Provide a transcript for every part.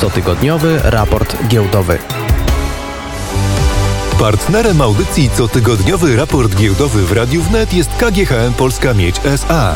Cotygodniowy raport giełdowy. Partnerem audycji cotygodniowy raport giełdowy w Radiu Wnet jest KGHM Polska Miedź SA.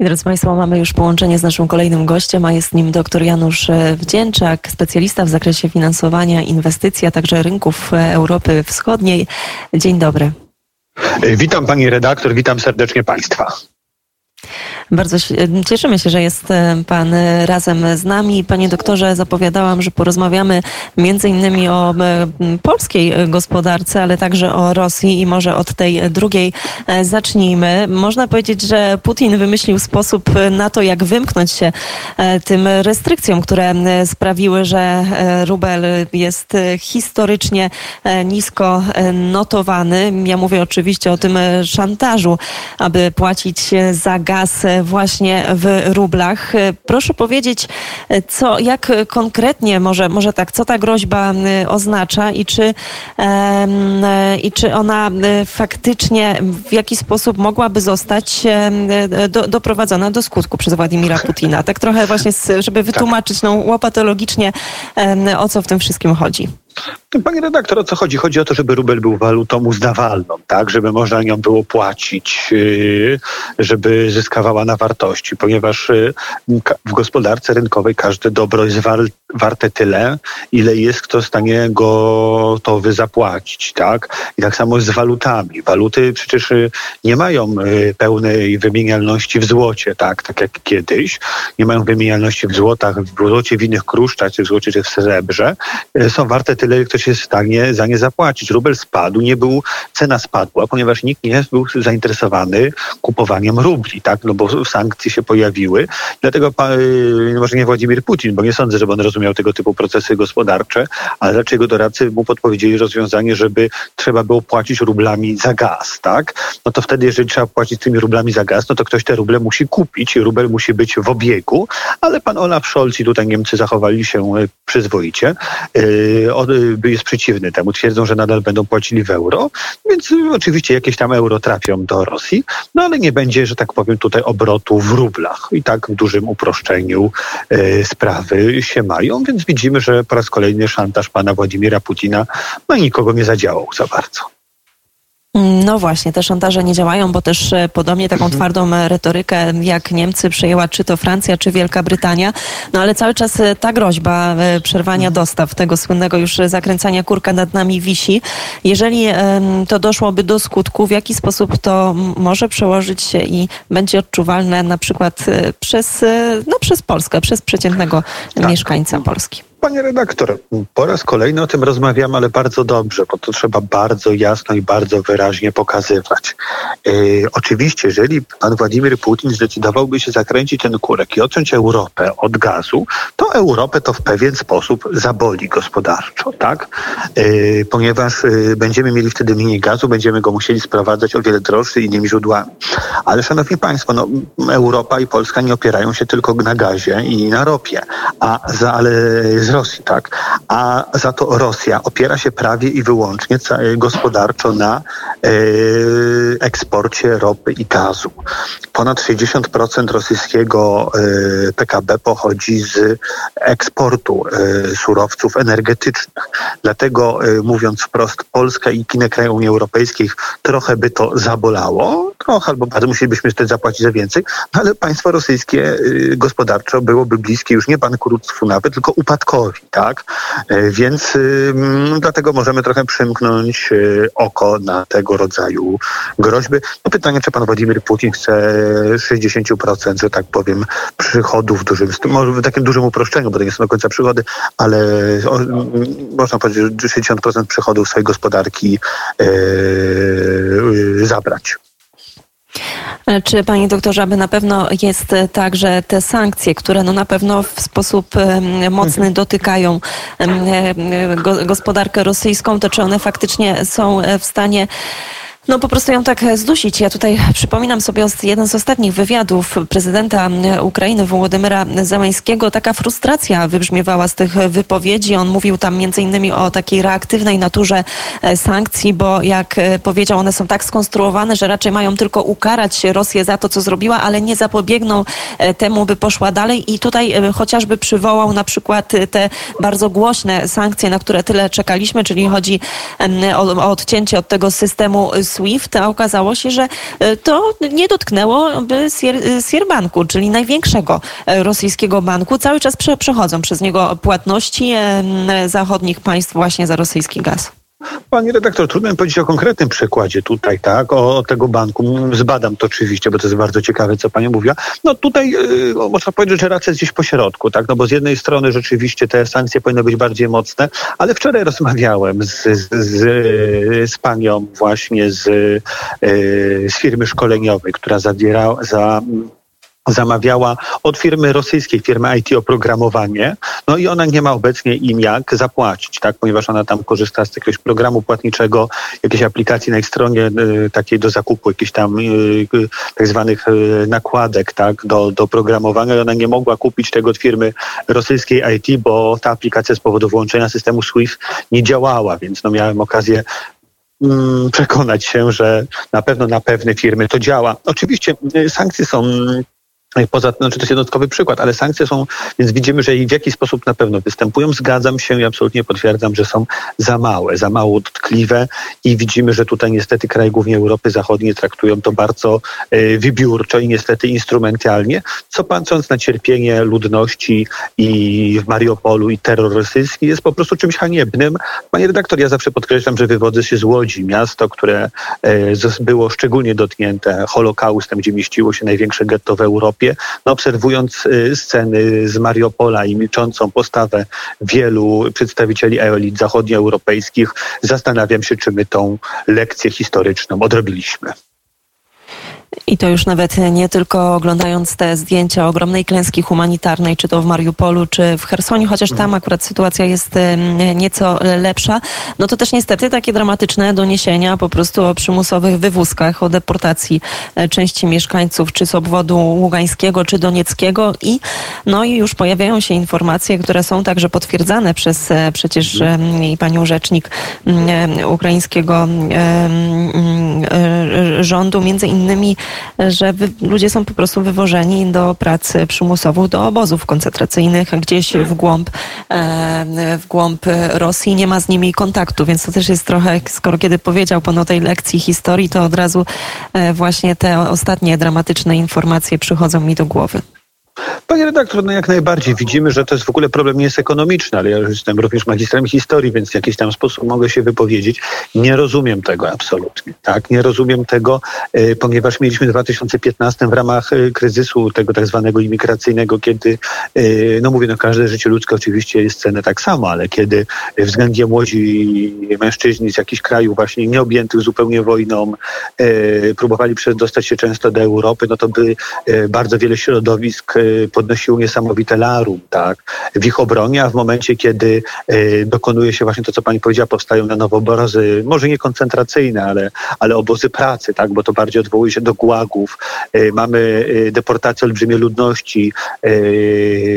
I drodzy Państwo, mamy już połączenie z naszym kolejnym gościem, a jest nim dr Janusz Wdzięczak, specjalista w zakresie finansowania inwestycji, a także rynków Europy Wschodniej. Dzień dobry. Witam Pani redaktor, witam serdecznie Państwa. Bardzo cieszymy się, że jest e, Pan e, razem z nami. Panie doktorze, zapowiadałam, że porozmawiamy między innymi o e, polskiej gospodarce, ale także o Rosji i może od tej drugiej zacznijmy. Można powiedzieć, że Putin wymyślił sposób na to, jak wymknąć się tym restrykcjom, które sprawiły, że rubel jest historycznie nisko notowany. Ja mówię oczywiście o tym szantażu, aby płacić za gaz właśnie w rublach. Proszę powiedzieć, co, jak konkretnie, może, może tak, co ta groźba oznacza i czy, i czy ona faktycznie w jaki sposób mogłaby zostać do, doprowadzona do skutku przez Władimira Putina? Tak trochę właśnie, żeby wytłumaczyć no, łopatologicznie, o co w tym wszystkim chodzi. Panie redaktor, o co chodzi? Chodzi o to, żeby rubel był walutą uznawalną, tak? Żeby można nią było płacić, yy, żeby zyskawała na wartości, ponieważ yy, w gospodarce rynkowej każde dobro jest warte tyle, ile jest kto w stanie gotowy zapłacić, tak? I tak samo z walutami. Waluty przecież yy, nie mają pełnej wymienialności w złocie, tak? Tak jak kiedyś. Nie mają wymienialności w złotach, w złocie, w innych kruszczach, czy w złocie, czy w srebrze. Są warte tyle, ile ktoś jest w stanie za nie zapłacić. Rubel spadł, nie był, cena spadła, ponieważ nikt nie był zainteresowany kupowaniem rubli, tak? No bo sankcje się pojawiły. Dlatego yy, może nie Władimir Putin, bo nie sądzę, żeby on rozumiał tego typu procesy gospodarcze, ale raczej jego doradcy mu podpowiedzieli rozwiązanie, żeby trzeba było płacić rublami za gaz, tak? No to wtedy, jeżeli trzeba płacić tymi rublami za gaz, no to ktoś te ruble musi kupić i rubel musi być w obiegu, ale pan Olaf Scholz i tutaj Niemcy zachowali się yy, przyzwoicie. Yy, jest przeciwny temu. Twierdzą, że nadal będą płacili w euro, więc oczywiście jakieś tam euro trafią do Rosji, no ale nie będzie, że tak powiem, tutaj obrotu w rublach. I tak w dużym uproszczeniu e, sprawy się mają, więc widzimy, że po raz kolejny szantaż pana Władimira Putina no nikogo nie zadziałał za bardzo. No właśnie, te szantaże nie działają, bo też e, podobnie taką mhm. twardą e, retorykę jak Niemcy przejęła czy to Francja, czy Wielka Brytania. No ale cały czas e, ta groźba przerwania mhm. dostaw, tego słynnego już zakręcania kurka nad nami wisi. Jeżeli to doszłoby do skutku, w jaki sposób to może przełożyć się i będzie odczuwalne na przykład przez, no, przez Polskę, przez przeciętnego tak. mieszkańca Polski? Panie redaktor, po raz kolejny o tym rozmawiamy, ale bardzo dobrze, bo to trzeba bardzo jasno i bardzo wyraźnie pokazywać. Yy, oczywiście, jeżeli pan Władimir Putin zdecydowałby się zakręcić ten kurek i odciąć Europę od gazu, to Europę to w pewien sposób zaboli gospodarczo, tak? Yy, ponieważ yy, będziemy mieli wtedy mniej gazu, będziemy go musieli sprowadzać o wiele droższy innymi źródłami. Ale szanowni państwo, no, Europa i Polska nie opierają się tylko na gazie i na ropie, a za, ale Rosji, tak? A za to Rosja opiera się prawie i wyłącznie gospodarczo na e, eksporcie ropy i gazu. Ponad 60% rosyjskiego e, PKB pochodzi z eksportu e, surowców energetycznych. Dlatego, mówiąc wprost, Polska i inne kraje Unii Europejskiej trochę by to zabolało, trochę albo bardzo musielibyśmy wtedy zapłacić za więcej, no ale państwo rosyjskie gospodarczo byłoby bliskie już nie bankructwu nawet, tylko upadkowi tak? E, więc mm, dlatego możemy trochę przymknąć oko na tego rodzaju groźby. No pytanie, czy pan Władimir Putin chce 60%, że tak powiem, przychodów dużym, może w takim dużym uproszczeniu, bo to nie są do końca przychody, ale o, można powiedzieć, że 60% przychodów swojej gospodarki zabrać. E, czy panie doktorze, aby na pewno jest tak, że te sankcje, które no na pewno w sposób mocny mhm. dotykają gospodarkę rosyjską, to czy one faktycznie są w stanie No po prostu ją tak zdusić. Ja tutaj przypominam sobie jeden z ostatnich wywiadów prezydenta Ukrainy Wołodymyra Zeleńskiego. Taka frustracja wybrzmiewała z tych wypowiedzi. On mówił tam między innymi o takiej reaktywnej naturze e, sankcji, bo jak e, powiedział, one są tak skonstruowane, że raczej mają tylko ukarać Rosję za to, co zrobiła, ale nie zapobiegną e, temu, by poszła dalej. I tutaj chociażby przywołał na przykład te bardzo głośne sankcje, na które tyle czekaliśmy, czyli chodzi o, o odcięcie od tego systemu SWIFT, a okazało się, że e, to nie dotknęło Sierbanku, czyli największego e, rosyjskiego banku. Cały czas przechodzą przez niego płatności zachodnich państw właśnie za rosyjski gaz. Panie redaktor, trudno mi powiedzieć o konkretnym przykładzie tutaj, tak, o tego banku. Zbadam to oczywiście, bo to jest bardzo ciekawe, co pani mówiła. No tutaj yy, można powiedzieć, że raczej gdzieś po środku, tak, no bo z jednej strony rzeczywiście te sankcje powinny być bardziej mocne, ale wczoraj rozmawiałem z, z, z, z panią właśnie z, yy, z firmy szkoleniowej, która zawiera, za zamawiała od firmy rosyjskiej, firmy IT oprogramowanie, no i ona nie ma obecnie im jak zapłacić, tak, ponieważ ona tam korzysta z jakiegoś programu płatniczego, jakiejś aplikacji na ich stronie y, takiej do zakupu, jakichś tam y, tak zwanych y, nakładek, tak, do, do programowania. I ona nie mogła kupić tego od firmy rosyjskiej IT, bo ta aplikacja z powodu wyłączenia systemu SWIFT nie działała, więc no miałem okazję mm, przekonać się, że na pewno na pewne firmy to działa. Oczywiście sankcje są Poza tym, znaczy to jest jednostkowy przykład, ale sankcje są, więc widzimy, że w jaki sposób na pewno występują. Zgadzam się i absolutnie potwierdzam, że są za małe, za mało dotkliwe i widzimy, że tutaj niestety kraje głównie Europy Zachodniej traktują to bardzo e, wybiórczo i niestety instrumentalnie, co patrząc na cierpienie ludności i w Mariupolu i terror rosyjski jest po prostu czymś haniebnym. Panie redaktor, ja zawsze podkreślam, że wywodzę się z Łodzi, miasto, które e, było szczególnie dotknięte Holokaustem, gdzie mieściło się największe getto w Europie Europie. No, obserwując y, sceny z Mariupola i milczącą postawę wielu przedstawicieli elit zachodnioeuropejskich, zastanawiam się, czy my tą lekcję historyczną odrobiliśmy. I to już nawet nie tylko oglądając te zdjęcia ogromnej klęski humanitarnej, czy to w Mariupolu, czy w Chersoniu, chociaż tam mhm. akurat sytuacja jest nieco lepsza, no to też niestety takie dramatyczne doniesienia po prostu o przymusowych wywózkach, o deportacji e, części mieszkańców, czy z obwodu ługańskiego, czy donieckiego i no i już pojawiają się informacje, które są także potwierdzane przez e, przecież mhm. i panią rzecznik ukraińskiego rządu, między innymi że ludzie są po prostu wywożeni do pracy przymusową, do obozów koncentracyjnych, gdzieś w głąb, e, w głąb Rosji. Nie ma z nimi kontaktu, więc to też jest trochę, skoro kiedy powiedział pan o tej lekcji historii, to od razu e, właśnie te ostatnie dramatyczne informacje przychodzą mi do głowy. Panie redaktor, no jak najbardziej widzimy, że to jest w ogóle problem nie jest ekonomiczny, ale ja jestem również magistrem historii, więc w jakiś tam sposób mogę się wypowiedzieć. Nie rozumiem tego absolutnie, tak? Nie rozumiem tego, y, ponieważ mieliśmy w 2015 w ramach y, kryzysu tego tak zwanego imigracyjnego, kiedy, y, no mówię, no każde życie ludzkie oczywiście jest cenne tak samo, ale kiedy względnie młodzi mężczyźni z jakichś krajów właśnie nieobjętych zupełnie wojną próbowali przedostać się często do Europy, no to by bardzo wiele środowisk podnosiło niesamowite larum, tak, w ich obronie, a w momencie, kiedy y, dokonuje się właśnie to, co pani powiedziała, powstają na nowo obozy, może nie koncentracyjne, ale, ale obozy pracy, tak, bo to bardziej odwołuje się do gułagów. Y, mamy y, deportację olbrzymiej ludności,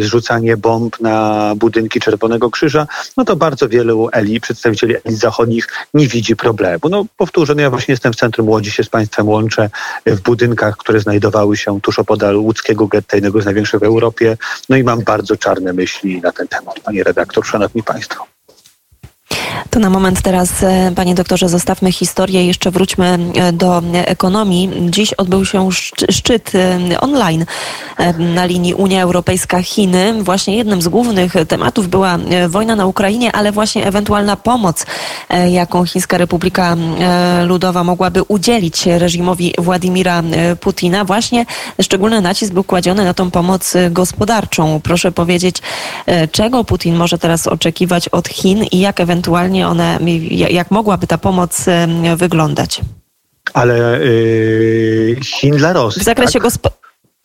zrzucanie bomb na budynki Czerwonego Krzyża, no to bardzo wielu elit, przedstawicieli elit zachodnich nie widzi problemu. No powtórzę, no ja właśnie jestem w centrum Łodzi, się z państwem łączę w budynkach, które znajdowały się tuż opodal łódzkiego getta, jednego z największych w Europie. No i mam bardzo czarne myśli na ten temat, panie redaktor, szanowni państwo. To na moment teraz, e, panie doktorze, zostawmy historię. Jeszcze wróćmy e, do ekonomii. Dziś odbył się szczyt e, online na linii Unia Europejska-Chiny. Właśnie jednym z głównych tematów była wojna na Ukrainie, ale właśnie ewentualna pomoc, jaką Chińska Republika Ludowa mogłaby udzielić reżimowi Władimira Putina. Właśnie szczególny nacisk był kładziony na tą pomoc gospodarczą. Proszę powiedzieć, czego Putin może teraz oczekiwać od Chin i jak ewentualnie one, jak mogłaby ta pomoc wyglądać? Ale yy, Chin dla Rosji. W zakresie tak?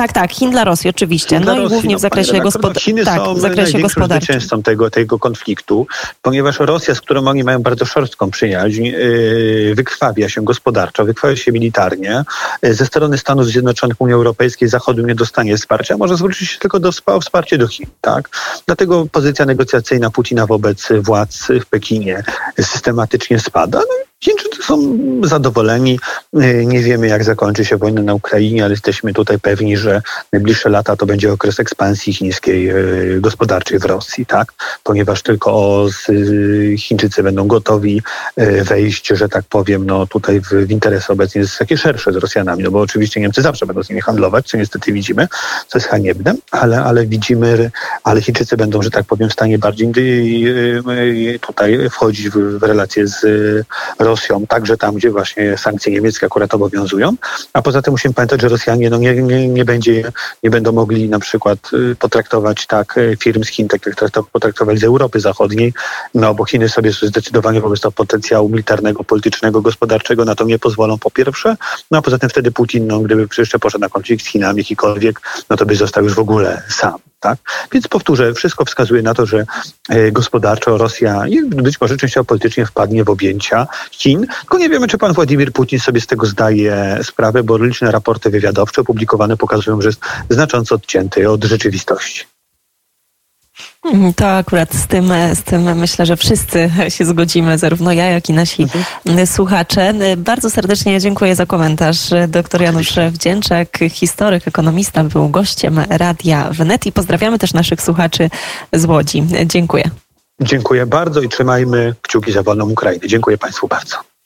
Tak, tak, Chin dla Rosji oczywiście. Chin no i Rosji, głównie no, w zakresie redaktor, no, gospodarczym. Chiny Tak, są w zakresie największym gospodarczym. zwycięzcą tego, tego konfliktu, ponieważ Rosja, z którą oni mają bardzo szorstką przyjaźń, yy, wykrwawia się gospodarczo, wykrwawia się militarnie. Yy, Ze strony Stanów Zjednoczonych Unii Europejskiej Zachodu nie dostanie wsparcia, może zwrócić się tylko do, o wsparcie do Chin. Tak? Dlatego pozycja negocjacyjna Putina wobec władz w Pekinie systematycznie spada. No, i Chińczycy są zadowoleni. Yy, Nie wiemy, jak zakończy się wojna na Ukrainie, ale jesteśmy tutaj pewni, że najbliższe lata to będzie okres ekspansji chińskiej yy, gospodarczej w Rosji, tak? Ponieważ tylko yy, Chińczycy będą gotowi wejść, że tak powiem, no tutaj w, w interesy obecnie jest takie szersze z Rosjanami, no bo oczywiście Niemcy zawsze będą z nimi handlować, co niestety widzimy, co jest haniebne, ale, ale widzimy, ale Chińczycy będą, że tak powiem, w stanie bardziej tutaj wchodzić w, w relacje z yy, Rosją, także tam, gdzie właśnie sankcje niemieckie akurat obowiązują. A poza tym musimy pamiętać, że Rosjanie no nie, nie, nie, będzie, nie będą mogli na przykład y, potraktować tak y, firm z Chin, tak jak traktow- potraktowali z Europy Zachodniej, no bo Chiny sobie zdecydowanie wobec tego potencjału militarnego, politycznego, gospodarczego na to nie pozwolą po pierwsze, no a poza tym wtedy Putin, no gdyby jeszcze poszedł na konflikt z Chinami jakikolwiek, no to by został już w ogóle sam. Tak? Więc powtórzę, wszystko wskazuje na to, że e, gospodarczo Rosja być może częściowo politycznie wpadnie w objęcia Chin. Tylko nie wiemy, czy pan Władimir Putin sobie z tego zdaje sprawę, bo liczne raporty wywiadowcze opublikowane pokazują, że jest znacząco odcięty od rzeczywistości. Mm, To akurat z tym, z tym myślę, że wszyscy się zgodzimy, zarówno ja, jak i nasi Mhm. słuchacze. Bardzo serdecznie dziękuję za komentarz. Doktor Janusz Wdzięczak, historyk, ekonomista, był gościem Radia Wnet i pozdrawiamy też naszych słuchaczy z Łodzi. Dziękuję. Dziękuję bardzo i trzymajmy kciuki za wolną Ukrainę. Dziękuję państwu bardzo.